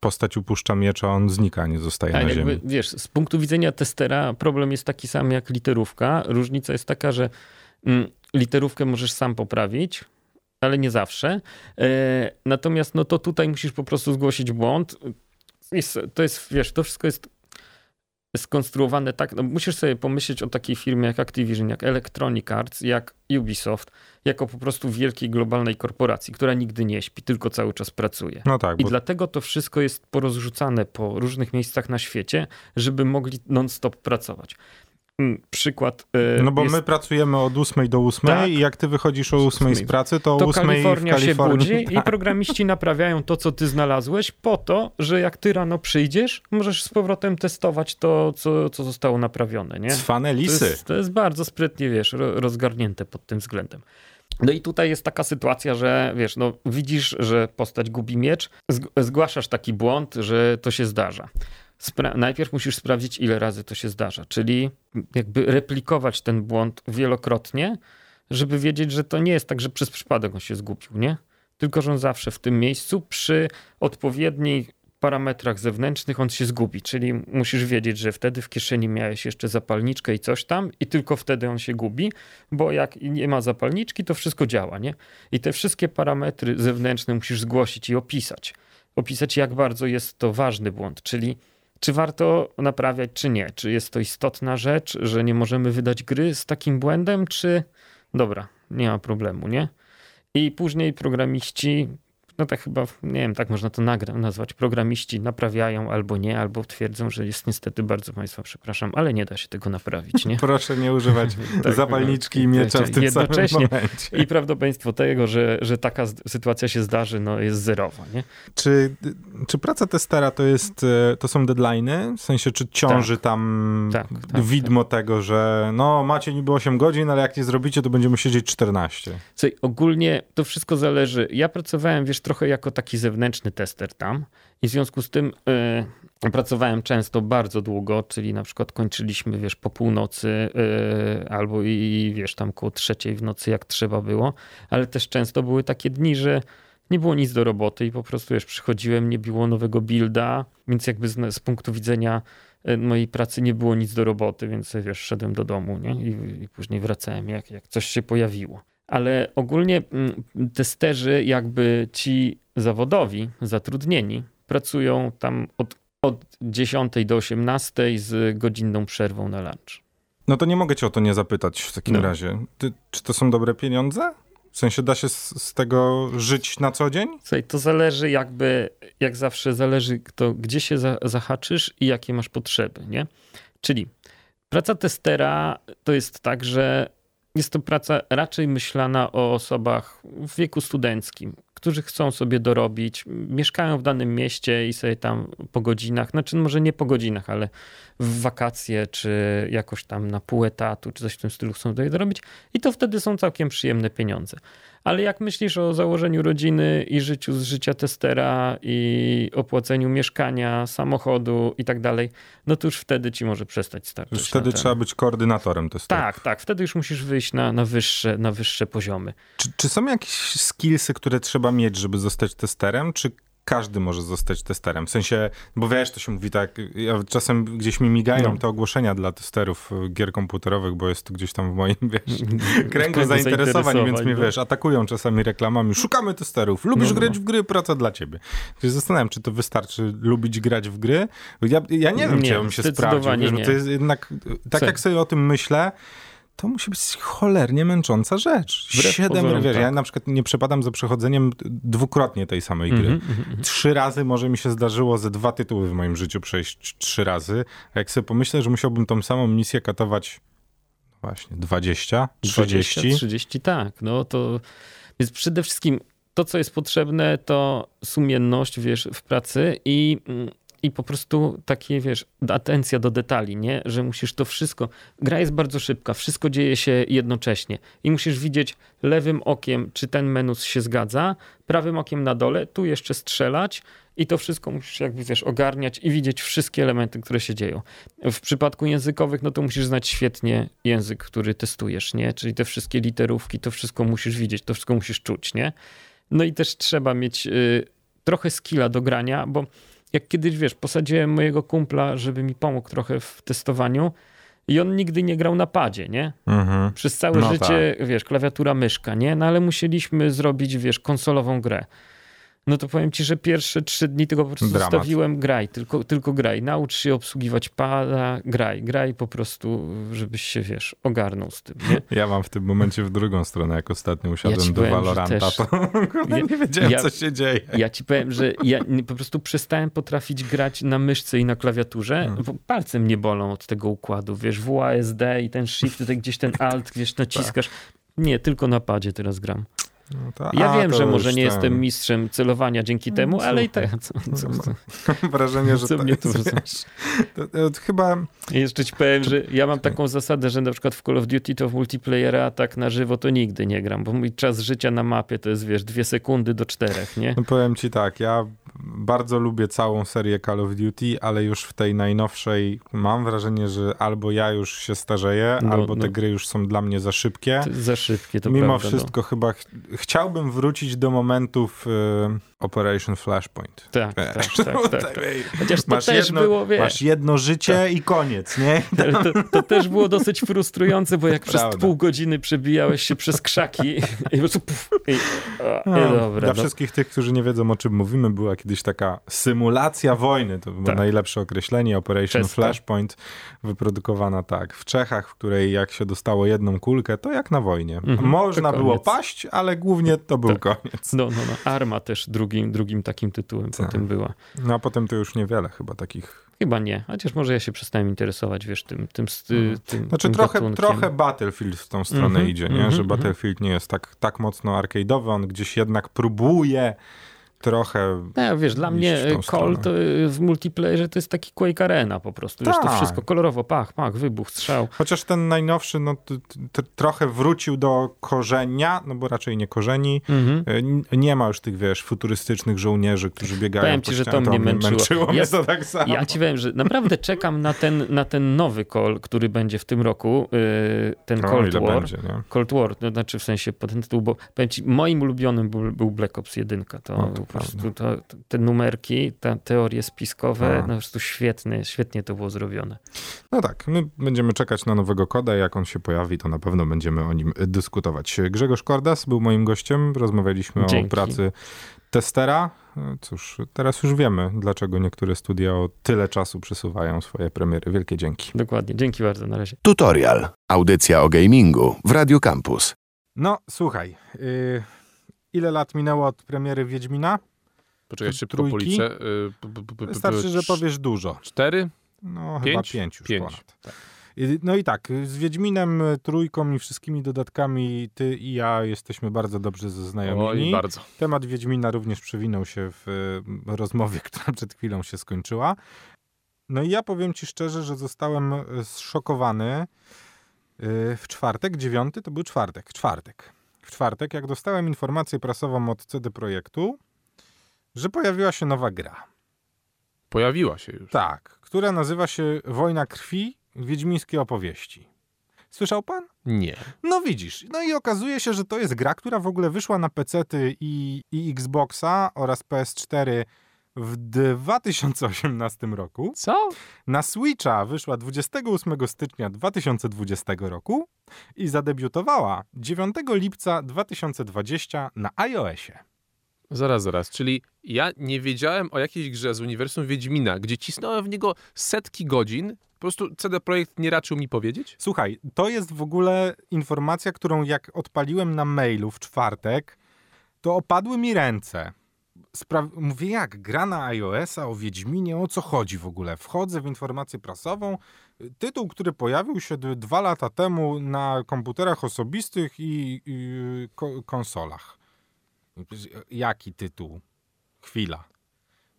postać upuszcza miecz, a on znika, nie zostaje na ziemi. Wiesz, z punktu widzenia testera problem jest taki sam jak literówka. Różnica jest taka, że mm, literówkę możesz sam poprawić, ale nie zawsze. E, natomiast no to tutaj musisz po prostu zgłosić błąd. To jest, wiesz, to wszystko jest skonstruowane tak, no musisz sobie pomyśleć o takiej firmie jak Activision, jak Electronic Arts, jak Ubisoft, jako po prostu wielkiej globalnej korporacji, która nigdy nie śpi, tylko cały czas pracuje. No tak, I bo... dlatego to wszystko jest porozrzucane po różnych miejscach na świecie, żeby mogli non-stop pracować. Mm, przykład. E, no bo jest... my pracujemy od 8 do 8 tak. i jak ty wychodzisz o 8 z pracy, to, to 8 Kalifornia, Kalifornii się budzi tak. i programiści naprawiają to, co ty znalazłeś, po to, że jak ty rano przyjdziesz, możesz z powrotem testować to, co, co zostało naprawione. Nie? Cwane lisy. To jest, to jest bardzo sprytnie, wiesz, rozgarnięte pod tym względem. No i tutaj jest taka sytuacja, że wiesz, no widzisz, że postać gubi miecz, zgłaszasz taki błąd, że to się zdarza najpierw musisz sprawdzić, ile razy to się zdarza, czyli jakby replikować ten błąd wielokrotnie, żeby wiedzieć, że to nie jest tak, że przez przypadek on się zgubił, nie? Tylko, że on zawsze w tym miejscu przy odpowiednich parametrach zewnętrznych on się zgubi, czyli musisz wiedzieć, że wtedy w kieszeni miałeś jeszcze zapalniczkę i coś tam i tylko wtedy on się gubi, bo jak nie ma zapalniczki, to wszystko działa, nie? I te wszystkie parametry zewnętrzne musisz zgłosić i opisać. Opisać, jak bardzo jest to ważny błąd, czyli czy warto naprawiać, czy nie? Czy jest to istotna rzecz, że nie możemy wydać gry z takim błędem, czy dobra, nie ma problemu, nie? I później programiści no tak chyba, nie wiem, tak można to nagra, nazwać, programiści naprawiają albo nie, albo twierdzą, że jest niestety bardzo Państwa przepraszam, ale nie da się tego naprawić, nie? Proszę nie używać tak, zapalniczki i miecza w tym jednocześnie. samym momencie. I prawdopodobieństwo tego, że, że taka sytuacja się zdarzy, no jest zerowa, nie? Czy, czy praca testera to jest, e, to są deadline'y? W sensie, czy ciąży tak. tam tak, tak, widmo tego, że no macie niby 8 godzin, ale jak nie zrobicie, to będziemy siedzieć 14? Słuchaj, ogólnie to wszystko zależy. Ja pracowałem, wiesz, trochę jako taki zewnętrzny tester tam. I w związku z tym yy, pracowałem często bardzo długo, czyli na przykład kończyliśmy, wiesz, po północy yy, albo i wiesz, tam koło trzeciej w nocy, jak trzeba było, ale też często były takie dni, że nie było nic do roboty i po prostu, wiesz, przychodziłem, nie było nowego builda, więc jakby z, z punktu widzenia y, mojej pracy nie było nic do roboty, więc wiesz, szedłem do domu, nie? I, i później wracałem, jak, jak coś się pojawiło ale ogólnie mm, testerzy, jakby ci zawodowi, zatrudnieni, pracują tam od, od 10 do 18 z godzinną przerwą na lunch. No to nie mogę cię o to nie zapytać w takim no. razie. Ty, czy to są dobre pieniądze? W sensie da się z, z, tego żyć na co dzień? Słuchaj, to zależy jakby, jak zawsze zależy to, gdzie się za, zahaczysz i jakie masz potrzeby, nie? Czyli praca testera to jest tak, że jest to praca raczej myślana o osobach w wieku studenckim, którzy chcą sobie dorobić, mieszkają w danym mieście i sobie tam po godzinach, znaczy może nie po godzinach, ale w wakacje, czy jakoś tam na pół etatu, czy coś w tym stylu chcą sobie dorobić i to wtedy są całkiem przyjemne pieniądze. Ale jak myślisz o założeniu rodziny i życiu z życia testera i opłaceniu mieszkania, samochodu i tak dalej, no to już wtedy ci może przestać starczyć. Już wtedy trzeba być koordynatorem testera. Tak, tak. Wtedy już musisz wyjść na, na, wyższe, na wyższe poziomy. Czy, czy są jakieś skillsy, które trzeba mieć, żeby zostać testerem? Czy każdy może zostać testerem. W sensie, bo wiesz, to się mówi tak, ja czasem gdzieś mi migają no. te ogłoszenia dla testerów gier komputerowych, bo jest to gdzieś tam w moim, wiesz, kręgu zainteresowań, więc mnie, no. wiesz, atakują czasami reklamami, szukamy testerów, lubisz no, no. grać w gry, praca dla ciebie. Się zastanawiam, czy to wystarczy lubić grać w gry? Ja, ja nie wiem, nie, czy ja bym się sprawdził, wiesz, bo to jest jednak, tak Co? jak sobie o tym myślę, to musi być cholernie męcząca rzecz. Wbrew Siedem, pozorom, wiesz, tak. ja na przykład nie przepadam za przechodzeniem dwukrotnie tej samej gry. Mm -hmm, trzy razy może mi się zdarzyło ze dwa tytuły w moim życiu przejść trzy razy. A jak sobie pomyślę, że musiałbym tą samą misję katować właśnie 20, 30. 20, 30, tak. No to więc przede wszystkim to, co jest potrzebne, to sumienność, wiesz, w pracy i mm, i po prostu takie, wiesz, atencja do detali, nie? Że musisz to wszystko. Gra jest bardzo szybka, wszystko dzieje się jednocześnie i musisz widzieć lewym okiem, czy ten menus się zgadza, prawym okiem na dole, tu jeszcze strzelać i to wszystko musisz jakby, wiesz, ogarniać i widzieć wszystkie elementy, które się dzieją. W przypadku językowych, no to musisz znać świetnie język, który testujesz, nie? Czyli te wszystkie literówki, to wszystko musisz widzieć, to wszystko musisz czuć, nie? No i też trzeba mieć y, trochę skilla do grania, bo jak kiedyś, wiesz, posadziłem mojego kumpla, żeby mi pomógł trochę w testowaniu i on nigdy nie grał na padzie, nie? Mhm. Przez całe no życie, tak. wiesz, klawiatura, myszka, nie? No ale musieliśmy zrobić, wiesz, konsolową grę no to powiem ci, że pierwsze trzy dni tylko po prostu Dramat. zostawiłem graj, tylko, tylko graj. Naucz się obsługiwać pada, graj, graj po prostu, żebyś się, wiesz, ogarnął z tym, nie? Ja mam w tym momencie w drugą stronę, jak ostatnio usiadłem ja do powiem, Valoranta, też, to ja, nie wiedziałem, ja, co się dzieje. Ja ci powiem, że ja po prostu przestałem potrafić grać na myszce i na klawiaturze, hmm. bo palce mnie bolą od tego układu, wiesz, WASD i ten shift, tutaj gdzieś ten alt, gdzieś naciskasz. Nie, tylko na padzie teraz gram. No to, ja a, wiem, że może nie ten... jestem mistrzem celowania dzięki no, temu, ale i tak. Co, co, co, Mam wrażenie, że co to, mnie tu to, to, chyba... Jeszcze ci powiem, że ja mam taką zasadę, że na przykład w Call of Duty to w multiplayera tak na żywo to nigdy nie gram, bo mój czas życia na mapie to jest, wiesz, dwie sekundy do czterech, nie? No powiem ci tak, ja bardzo lubię całą serię Call of Duty, ale już w tej najnowszej mam wrażenie, że albo ja już się starzeję, no, albo no. te gry już są dla mnie za szybkie. za szybkie, to Mimo prawda, no. wszystko no. chyba ch chciałbym wrócić do momentów y Operation Flashpoint. Tak, tak, tak, tak, tak. Chociaż to masz też jedno, było, wiesz... Masz jedno życie tak. i koniec, nie? To, to, też było dosyć frustrujące, bo jak Prawda. przez pół godziny przebijałeś się przez krzaki i po prostu puf, i, o, no, i dobra. Dla no. wszystkich tych, którzy nie wiedzą o czym mówimy, była kiedyś taka symulacja wojny, to było tak. najlepsze określenie, Operation Czesta. Flashpoint, wyprodukowana tak, w Czechach, w której jak się dostało jedną kulkę, to jak na wojnie. Mhm, Można było paść, ale głównie to był tak. koniec. No, no, no. Arma też drugi drugim, drugim takim tytułem tak. potem była. No a potem to już niewiele chyba takich. Chyba nie, chociaż może ja się przestałem interesować, wiesz, tym, tym, mhm. tym Znaczy tym trochę, trochę Battlefield w tą stronę mm -hmm, idzie, nie? Mm -hmm, że mhm. Battlefield nie jest tak, tak mocno arcade'owy, on gdzieś jednak próbuje trochę. No, wiesz, dla mnie Call to w multiplayerze to jest taki Quake Arena po prostu. Wiesz, to tak. wszystko kolorowo, pach, pach, wybuch, strzał. Chociaż ten najnowszy no, trochę wrócił do korzenia, no bo raczej nie korzeni. Mhm. E, nie ma już tych, wiesz, futurystycznych żołnierzy, którzy biegają Powiem ci, że to mnie męczyło. męczyło ja, mnie to tak samo. Ja ci powiem, że naprawdę czekam na ten, na ten nowy Call, który będzie w tym roku. Ten o, Cold War. Będzie, Cold War, to znaczy w sensie ten tytuł, bo powiem ci, moim ulubionym był, był Black Ops 1. To, no, to po prostu to, te numerki, te teorie spiskowe, no po prostu świetnie, świetnie to było zrobione. No tak, my będziemy czekać na nowego koda, jak on się pojawi, to na pewno będziemy o nim dyskutować. Grzegorz Kordas był moim gościem, rozmawialiśmy Dzięki. o pracy testera. Cóż, teraz już wiemy, dlaczego niektóre studia o tyle czasu przesuwają swoje premiery. Wielkie dzięki. Dokładnie, dzięki bardzo, na razie. Tutorial. Audycja o gamingu w Radio Campus. No, słuchaj, yy, ile lat minęło od premiery Wiedźmina? Poczekaj, szybko policzę. Y, Wystarczy, że powiesz dużo. Cztery? No, pięć? chyba pięć już pięć. ponad. Tak. No i tak, z Wiedźminem, trójką i wszystkimi dodatkami ty i ja jesteśmy bardzo dobrze zaznajomieni. Oj, bardzo. Temat Wiedźmina również przewinął się w y, rozmowie, która przed chwilą się skończyła. No i ja powiem ci szczerze, że zostałem zszokowany y, w czwartek, dziewiąty to był czwartek, czwartek. Czwartek, jak dostałem informację prasową od CD Projektu, że pojawiła się nowa gra. Pojawiła się już. Tak, która nazywa się Wojna Krwi Wiedźmińskie Opowieści. Słyszał pan? Nie. No widzisz. No i okazuje się, że to jest gra, która w ogóle wyszła na PC-ty i, i Xboxa oraz PS4 w 2018 roku. Co? Na Switcha wyszła 28 stycznia 2020 roku i zadebiutowała 9 lipca 2020 na iOSie. Zaraz, zaraz. Czyli ja nie wiedziałem o jakiejś grze z uniwersum Wiedźmina, gdzie cisnąłem w niego setki godzin. Po prostu CD Projekt nie raczył mi powiedzieć? Słuchaj, to jest w ogóle informacja, którą jak odpaliłem na mailu w czwartek, to opadły mi ręce. Spra- mówię, jak gra na iOS-a o Wiedźminie, o co chodzi w ogóle? Wchodzę w informację prasową, tytuł, który pojawił się dwa lata temu na komputerach osobistych i, i ko- konsolach. Jaki tytuł? Chwila.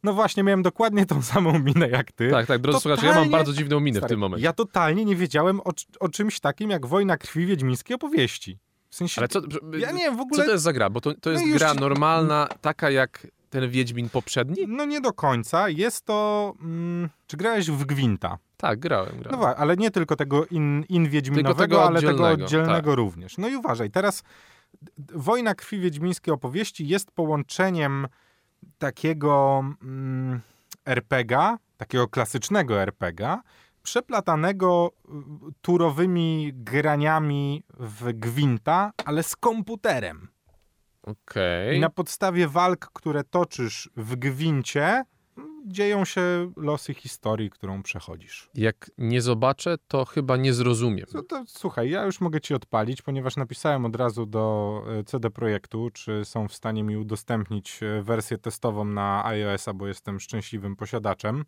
No właśnie, miałem dokładnie tą samą minę jak ty. Tak, tak, drodzy słuchacze, ja mam Totalnie- bardzo dziwną minę w Stary, tym momencie. Ja totalnie nie wiedziałem o, o czymś takim jak Wojna Krwi Wiedźmińskiej opowieści. W sensie, Ale co, ja nie wiem, w co ogóle... to jest za gra? Bo to, to jest No gra ci- normalna, taka jak ten Wiedźmin poprzedni? No nie do końca. Jest to... Mm, czy grałeś w Gwinta? Tak, grałem, No grałem. właśnie, ale nie tylko tego in, in Wiedźminowego, tego ale tego oddzielnego, tak. również. No i uważaj, teraz Wojna Krwi Wiedźmińskiej opowieści jest połączeniem takiego mm, RPGa, takiego klasycznego RPGa, przeplatanego y, turowymi graniami w Gwinta, ale z komputerem. Okej. I na podstawie walk, które toczysz w Gwincie, dzieją się losy historii, którą przechodzisz. Jak nie zobaczę, to chyba nie zrozumiem. No to, słuchaj, ja już mogę ci odpalić, ponieważ napisałem od razu do e, CD Projektu, czy są w stanie mi udostępnić e, wersję testową na iOS-a, bo jestem szczęśliwym posiadaczem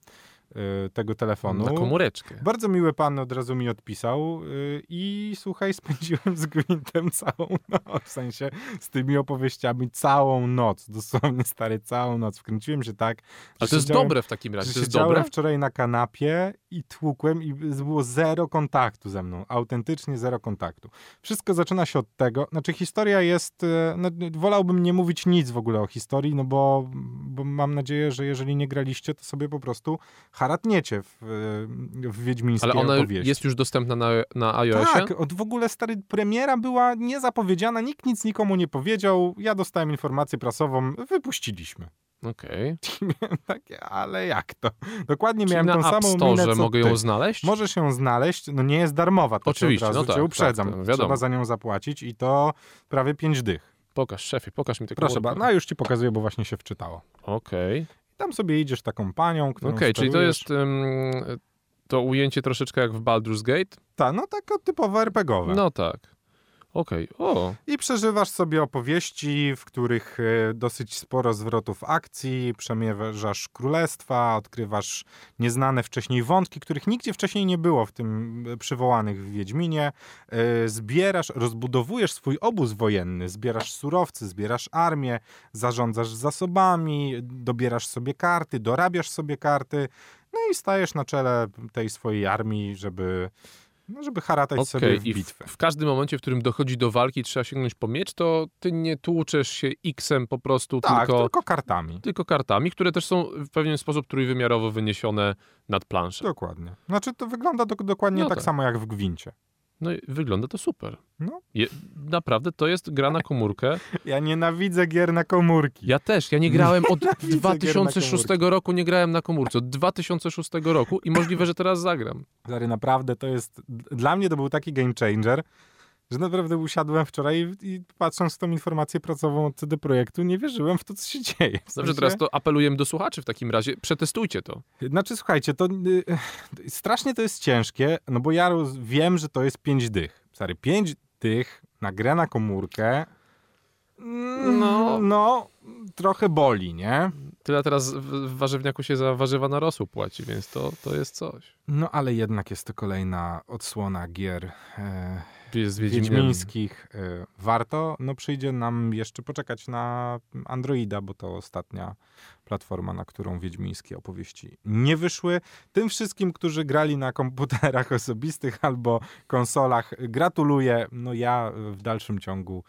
tego telefonu. Na komóreczkę. Bardzo miły pan od razu mi odpisał y, i słuchaj, spędziłem z Gwintem całą noc, w sensie z tymi opowieściami całą noc, dosłownie stary, całą noc. Wkręciłem się tak, Ale to jest dobre w takim razie. To jest dobre? wczoraj na kanapie i tłukłem i było zero kontaktu ze mną. Autentycznie zero kontaktu. Wszystko zaczyna się od tego, znaczy historia jest, e, no, wolałbym nie mówić nic w ogóle o historii, no bo, bo mam nadzieję, że jeżeli nie graliście, to sobie po prostu haratniecie w, e, w Wiedźmińskiej Ale ona opowieści. jest już dostępna na, na iOSie? Tak, od w ogóle stary premiera była niezapowiedziana, nikt nic nikomu nie powiedział. Ja dostałem informację prasową, wypuściliśmy. Okej. Takie, ale jak to? Dokładnie Czyli miałem na tą App samą Store minę, mogę ty. ją znaleźć? Możesz ją znaleźć, no nie jest darmowa, to Oczywiście, od razu no tak, cię uprzedzam. tak. Trzeba za nią zapłacić i to prawie pięć dych. Pokaż, szefie, pokaż mi tylko. Proszę bardzo, no już ci pokazuję, bo właśnie się wczytało. Okej. Tam sobie idziesz taką panią, którą Okej, czyli to jest ym, to ujęcie troszeczkę jak w Baldur's Gate? Ta, no taka typowo RPGowe. No tak. Okej, o, I przeżywasz sobie opowieści, w których e, dosyć sporo zwrotów akcji, przemierzasz królestwa, odkrywasz nieznane wcześniej wątki, których nigdzie wcześniej nie było w tym e, przywołanych w Wiedźminie. E, Zbierasz, rozbudowujesz swój obóz wojenny, zbierasz surowce, zbierasz armię, zarządzasz zasobami, dobierasz sobie karty, dorabiasz sobie karty, no i stajesz na czele tej swojej armii, żeby, no, żeby haratać sobie okej. w I w, bitwę. w każdym momencie, w którym dochodzi do walki, trzeba sięgnąć po miecz, to ty nie tłuczesz się X-em po prostu, Tak, tylko, tylko kartami. tylko kartami, które też są w pewien sposób trójwymiarowo wyniesione nad planszę. Dokładnie. Znaczy to wygląda do, dokładnie No tak, tak. samo jak w Gwincie. No i wygląda to super. No. Je, naprawdę to jest gra na komórkę. Ja nienawidzę gier na komórki. Ja też, ja nie grałem od Nienawidzę gier na 2006 roku, nie grałem na komórce. Od 2006 roku i możliwe, że teraz zagram. Stary, naprawdę to jest... Dla mnie to był taki game changer, że naprawdę usiadłem wczoraj i, i patrząc tą informację pracową od CD Projektu, nie wierzyłem w to, co się dzieje. W Dobrze, sensie- teraz to apelujemy do słuchaczy w takim razie. Przetestujcie to. Znaczy, słuchajcie, to y, y, strasznie to jest ciężkie, no bo ja wiem, że to jest pięć dych. Stary, pięć dych na grę na komórkę, mm, No. no, trochę boli, nie? Tyle teraz w, w warzywniaku się za warzywa na rosół płaci, więc to, to jest coś. No ale jednak jest to kolejna odsłona gier e, Jest z Wiedźminem. wiedźmińskich. E, warto, no przyjdzie nam jeszcze poczekać na Androida, bo to ostatnia platforma, na którą wiedźmińskie opowieści nie wyszły. Tym wszystkim, którzy grali na komputerach osobistych albo konsolach, gratuluję. No ja w dalszym ciągu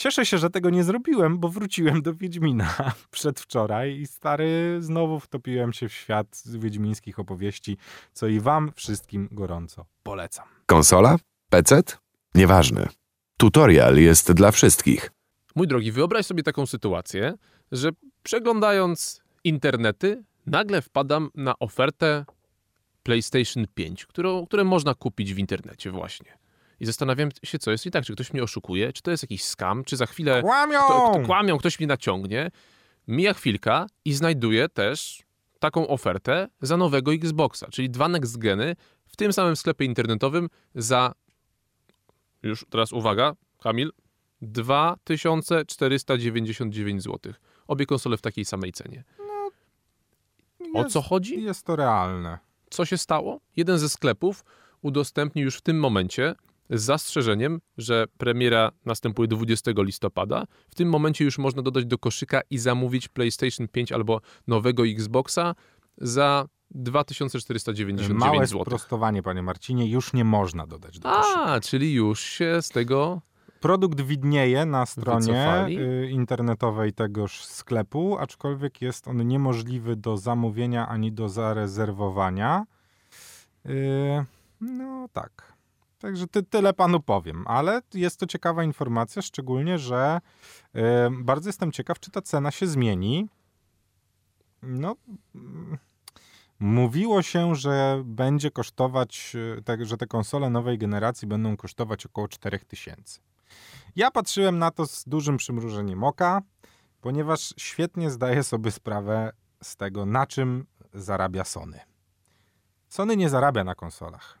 Cieszę się, że tego nie zrobiłem, bo wróciłem do Wiedźmina przedwczoraj i stary, znowu wtopiłem się w świat wiedźmińskich opowieści, co i wam wszystkim gorąco polecam. Konsola? PC? Nieważne. Tutorial jest dla wszystkich. Mój drogi, wyobraź sobie taką sytuację, że przeglądając internety, nagle wpadam na ofertę PlayStation 5, którą, które można kupić w internecie właśnie. I zastanawiam się, co jest i tak, czy ktoś mnie oszukuje, czy to jest jakiś scam, czy za chwilę Kłamią! kto, kto, kłamią, ktoś mnie naciągnie. Mija chwilka i znajduję też taką ofertę za nowego Xboxa, czyli dwa next geny w tym samym sklepie internetowym za już teraz uwaga, Kamil, 2499 zł. Obie konsole w takiej samej cenie. O Jest- co chodzi? Jest to realne. Co się stało? Jeden ze sklepów udostępnił już w tym momencie z zastrzeżeniem, że premiera następuje 20 listopada. W tym momencie już można dodać do koszyka i zamówić PlayStation 5 albo nowego Xboxa za 2499 Małe zł. sprostowanie, panie Marcinie, już nie można dodać do koszyka. A, czyli już się z tego Produkt widnieje na stronie Wycofali? y, internetowej tegoż sklepu, aczkolwiek jest on niemożliwy do zamówienia ani do zarezerwowania. Y, No tak. Także ty, tyle panu powiem, ale jest to ciekawa informacja, szczególnie, że y, bardzo jestem ciekaw, czy ta cena się zmieni. No, mm, mówiło się, że będzie kosztować, tak, że te konsole nowej generacji będą kosztować około 4000. Ja patrzyłem na to z dużym przymrużeniem oka, ponieważ świetnie zdaję sobie sprawę z tego, na czym zarabia Sony. Sony nie zarabia na konsolach.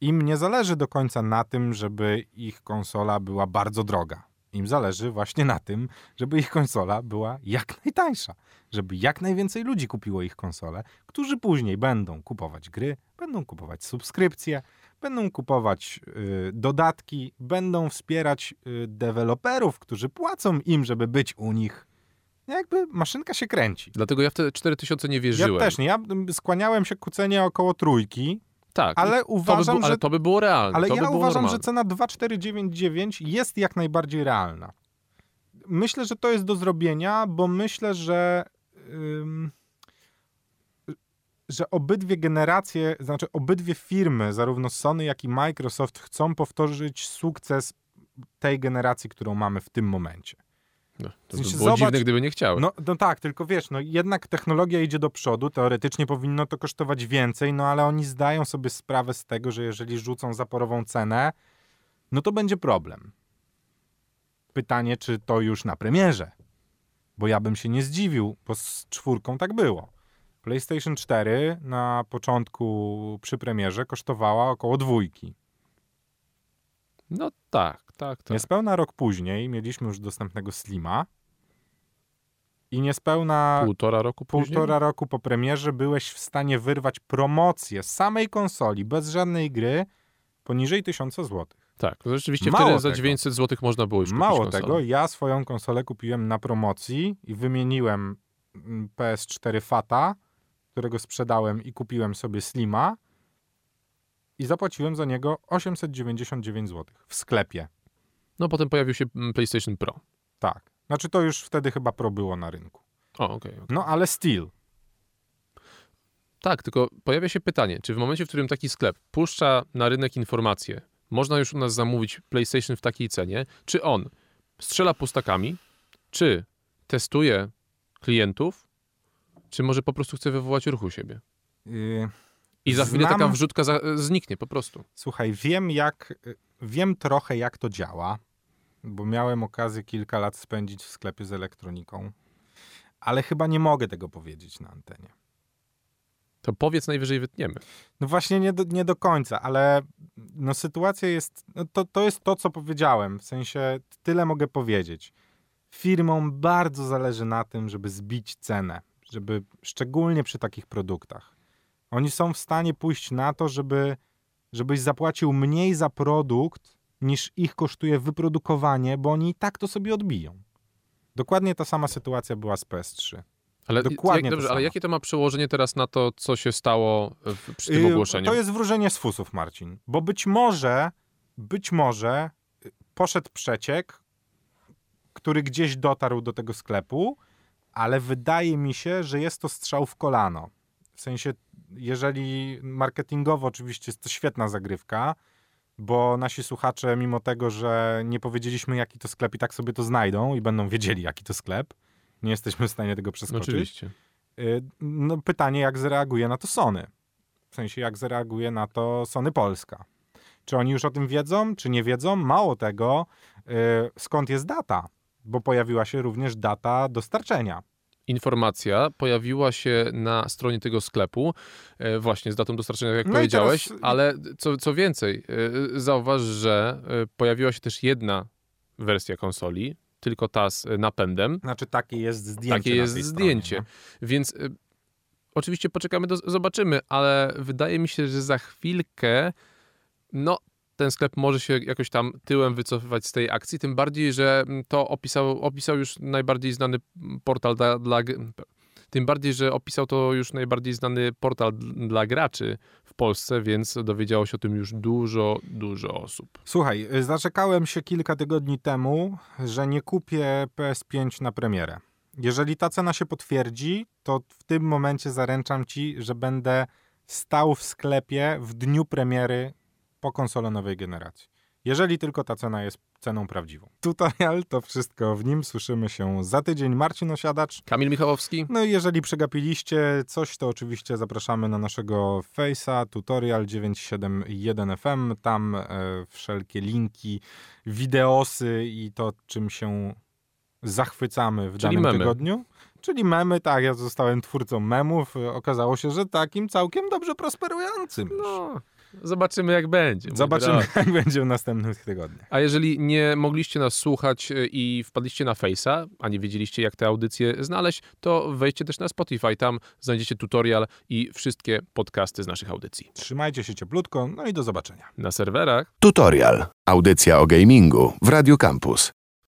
Im nie zależy do końca na tym, żeby ich konsola była bardzo droga. Im zależy właśnie na tym, żeby ich konsola była jak najtańsza. Żeby jak najwięcej ludzi kupiło ich konsolę, którzy później będą kupować gry, będą kupować subskrypcje, będą kupować y, dodatki, będą wspierać y, deweloperów, którzy płacą im, żeby być u nich. Jakby maszynka się kręci. Dlatego ja w te 4000 nie wierzyłem. Ja też nie. Ja skłaniałem się ku cenie około trójki, Tak, ale to by uważam, było, ale że to by było realne. ale to ja by uważam, normalne. że cena 2499 jest jak najbardziej realna. Myślę, że to jest do zrobienia, bo myślę, że ym, że obydwie generacje, znaczy obydwie firmy, zarówno Sony, jak i Microsoft chcą powtórzyć sukces tej generacji, którą mamy w tym momencie. No, to by było zobacz- dziwne, gdyby nie chciały. No, no tak, tylko wiesz, no jednak technologia idzie do przodu, teoretycznie powinno to kosztować więcej, no ale oni zdają sobie sprawę z tego, że jeżeli rzucą zaporową cenę, no to będzie problem. Pytanie, czy to już na premierze? Bo ja bym się nie zdziwił, bo z czwórką tak było. PlayStation 4 na początku przy premierze kosztowała około dwójki. No tak, tak, tak. Niespełna rok później mieliśmy już dostępnego Slima i niespełna Półtora roku później? półtora roku po premierze byłeś w stanie wyrwać promocję samej konsoli, bez żadnej gry, poniżej 1000 zł. Tak, to rzeczywiście Mało wtedy za tego. 900 zł można było już kupić Mało konsolę. tego, ja swoją konsolę kupiłem na promocji i wymieniłem mm, PS4 Fata, którego sprzedałem i kupiłem sobie Slima i zapłaciłem za niego 899 zł w sklepie. No potem pojawił się mm, PlayStation Pro. Tak. Znaczy to już wtedy chyba Pro było na rynku. O, okej. okej. No ale still. Tak, tylko pojawia się pytanie, czy w momencie, w którym taki sklep puszcza na rynek informacje, można już u nas zamówić PlayStation w takiej cenie, czy on strzela pustakami, czy testuje klientów, czy może po prostu chce wywołać ruch u siebie. Yy, I za chwilę Znam- taka wrzutka za, zniknie po prostu. Słuchaj, wiem jak, wiem trochę jak to działa, bo miałem okazję kilka lat spędzić w sklepie z elektroniką, ale chyba nie mogę tego powiedzieć na antenie. To powiedz najwyżej wytniemy. No właśnie nie do, nie do końca, ale no sytuacja jest, no to, to jest to, co powiedziałem, w sensie tyle mogę powiedzieć. Firmom bardzo zależy na tym, żeby zbić cenę, żeby szczególnie przy takich produktach. Oni są w stanie pójść na to, żeby, żebyś zapłacił mniej za produkt, niż ich kosztuje wyprodukowanie, bo oni i tak to sobie odbiją. Dokładnie ta sama sytuacja była z PS3. Ale, Dokładnie jak, dobrze, ale jakie to ma przełożenie teraz na to, co się stało w, przy tym Yy, ogłoszeniu? To jest wróżenie z fusów, Marcin. Bo być może, być może y, poszedł przeciek, który gdzieś dotarł do tego sklepu, ale wydaje mi się, że jest to strzał w kolano. W sensie, jeżeli marketingowo oczywiście jest to świetna zagrywka, bo nasi słuchacze, mimo tego, że nie powiedzieliśmy, jaki to sklep, i tak sobie to znajdą i będą wiedzieli, jaki to sklep. Nie jesteśmy w stanie tego przeskoczyć. Oczywiście. Y, no, pytanie, jak zareaguje na to Sony? W sensie, jak zareaguje na to Sony Polska? Czy oni już o tym wiedzą, czy nie wiedzą? Mało tego, y, skąd jest data? Bo pojawiła się również data dostarczenia informacja pojawiła się na stronie tego sklepu, e, właśnie z datą dostarczenia, jak no powiedziałeś, teraz... ale co, co więcej, e, zauważ, że e, pojawiła się też jedna wersja konsoli, tylko ta z napędem. Znaczy takie jest zdjęcie. Takie jest zdjęcie. Stronie, no. Więc oczywiście poczekamy, do, zobaczymy, ale wydaje mi się, że za chwilkę no ten sklep może się jakoś tam tyłem wycofywać z tej akcji, tym bardziej, że to opisał, opisał już najbardziej znany portal dla, dla tym bardziej, że opisał to już najbardziej znany portal dla graczy w Polsce, więc dowiedziało się o tym już dużo, dużo osób. Słuchaj, zaczekałem się kilka tygodni temu, że nie kupię PS5 na premierę. Jeżeli ta cena się potwierdzi, to w tym momencie zaręczam ci, że będę stał w sklepie w dniu premiery po konsolę nowej generacji. Jeżeli tylko ta cena jest ceną prawdziwą. Tutorial to wszystko w nim. Słyszymy się za tydzień. Marcin Osiadacz. Kamil Michałowski. No i jeżeli przegapiliście coś, to oczywiście zapraszamy na naszego Face'a, tutorial 971FM. Tam e, wszelkie linki, wideosy i to, czym się zachwycamy w Czyli danym memy. tygodniu. Czyli memy, tak, ja zostałem twórcą memów. Okazało się, że takim całkiem dobrze prosperującym. No. Zobaczymy, jak będzie. Zobaczymy, jak będzie w następnych tygodniach. A jeżeli nie mogliście nas słuchać e, i wpadliście na Face'a, a nie wiedzieliście, jak te audycje znaleźć, to wejdźcie też na Spotify. Tam znajdziecie tutorial i wszystkie podcasty z naszych audycji. Trzymajcie się cieplutko, no i do zobaczenia. Na serwerach. Tutorial. Audycja o gamingu w Radio Campus.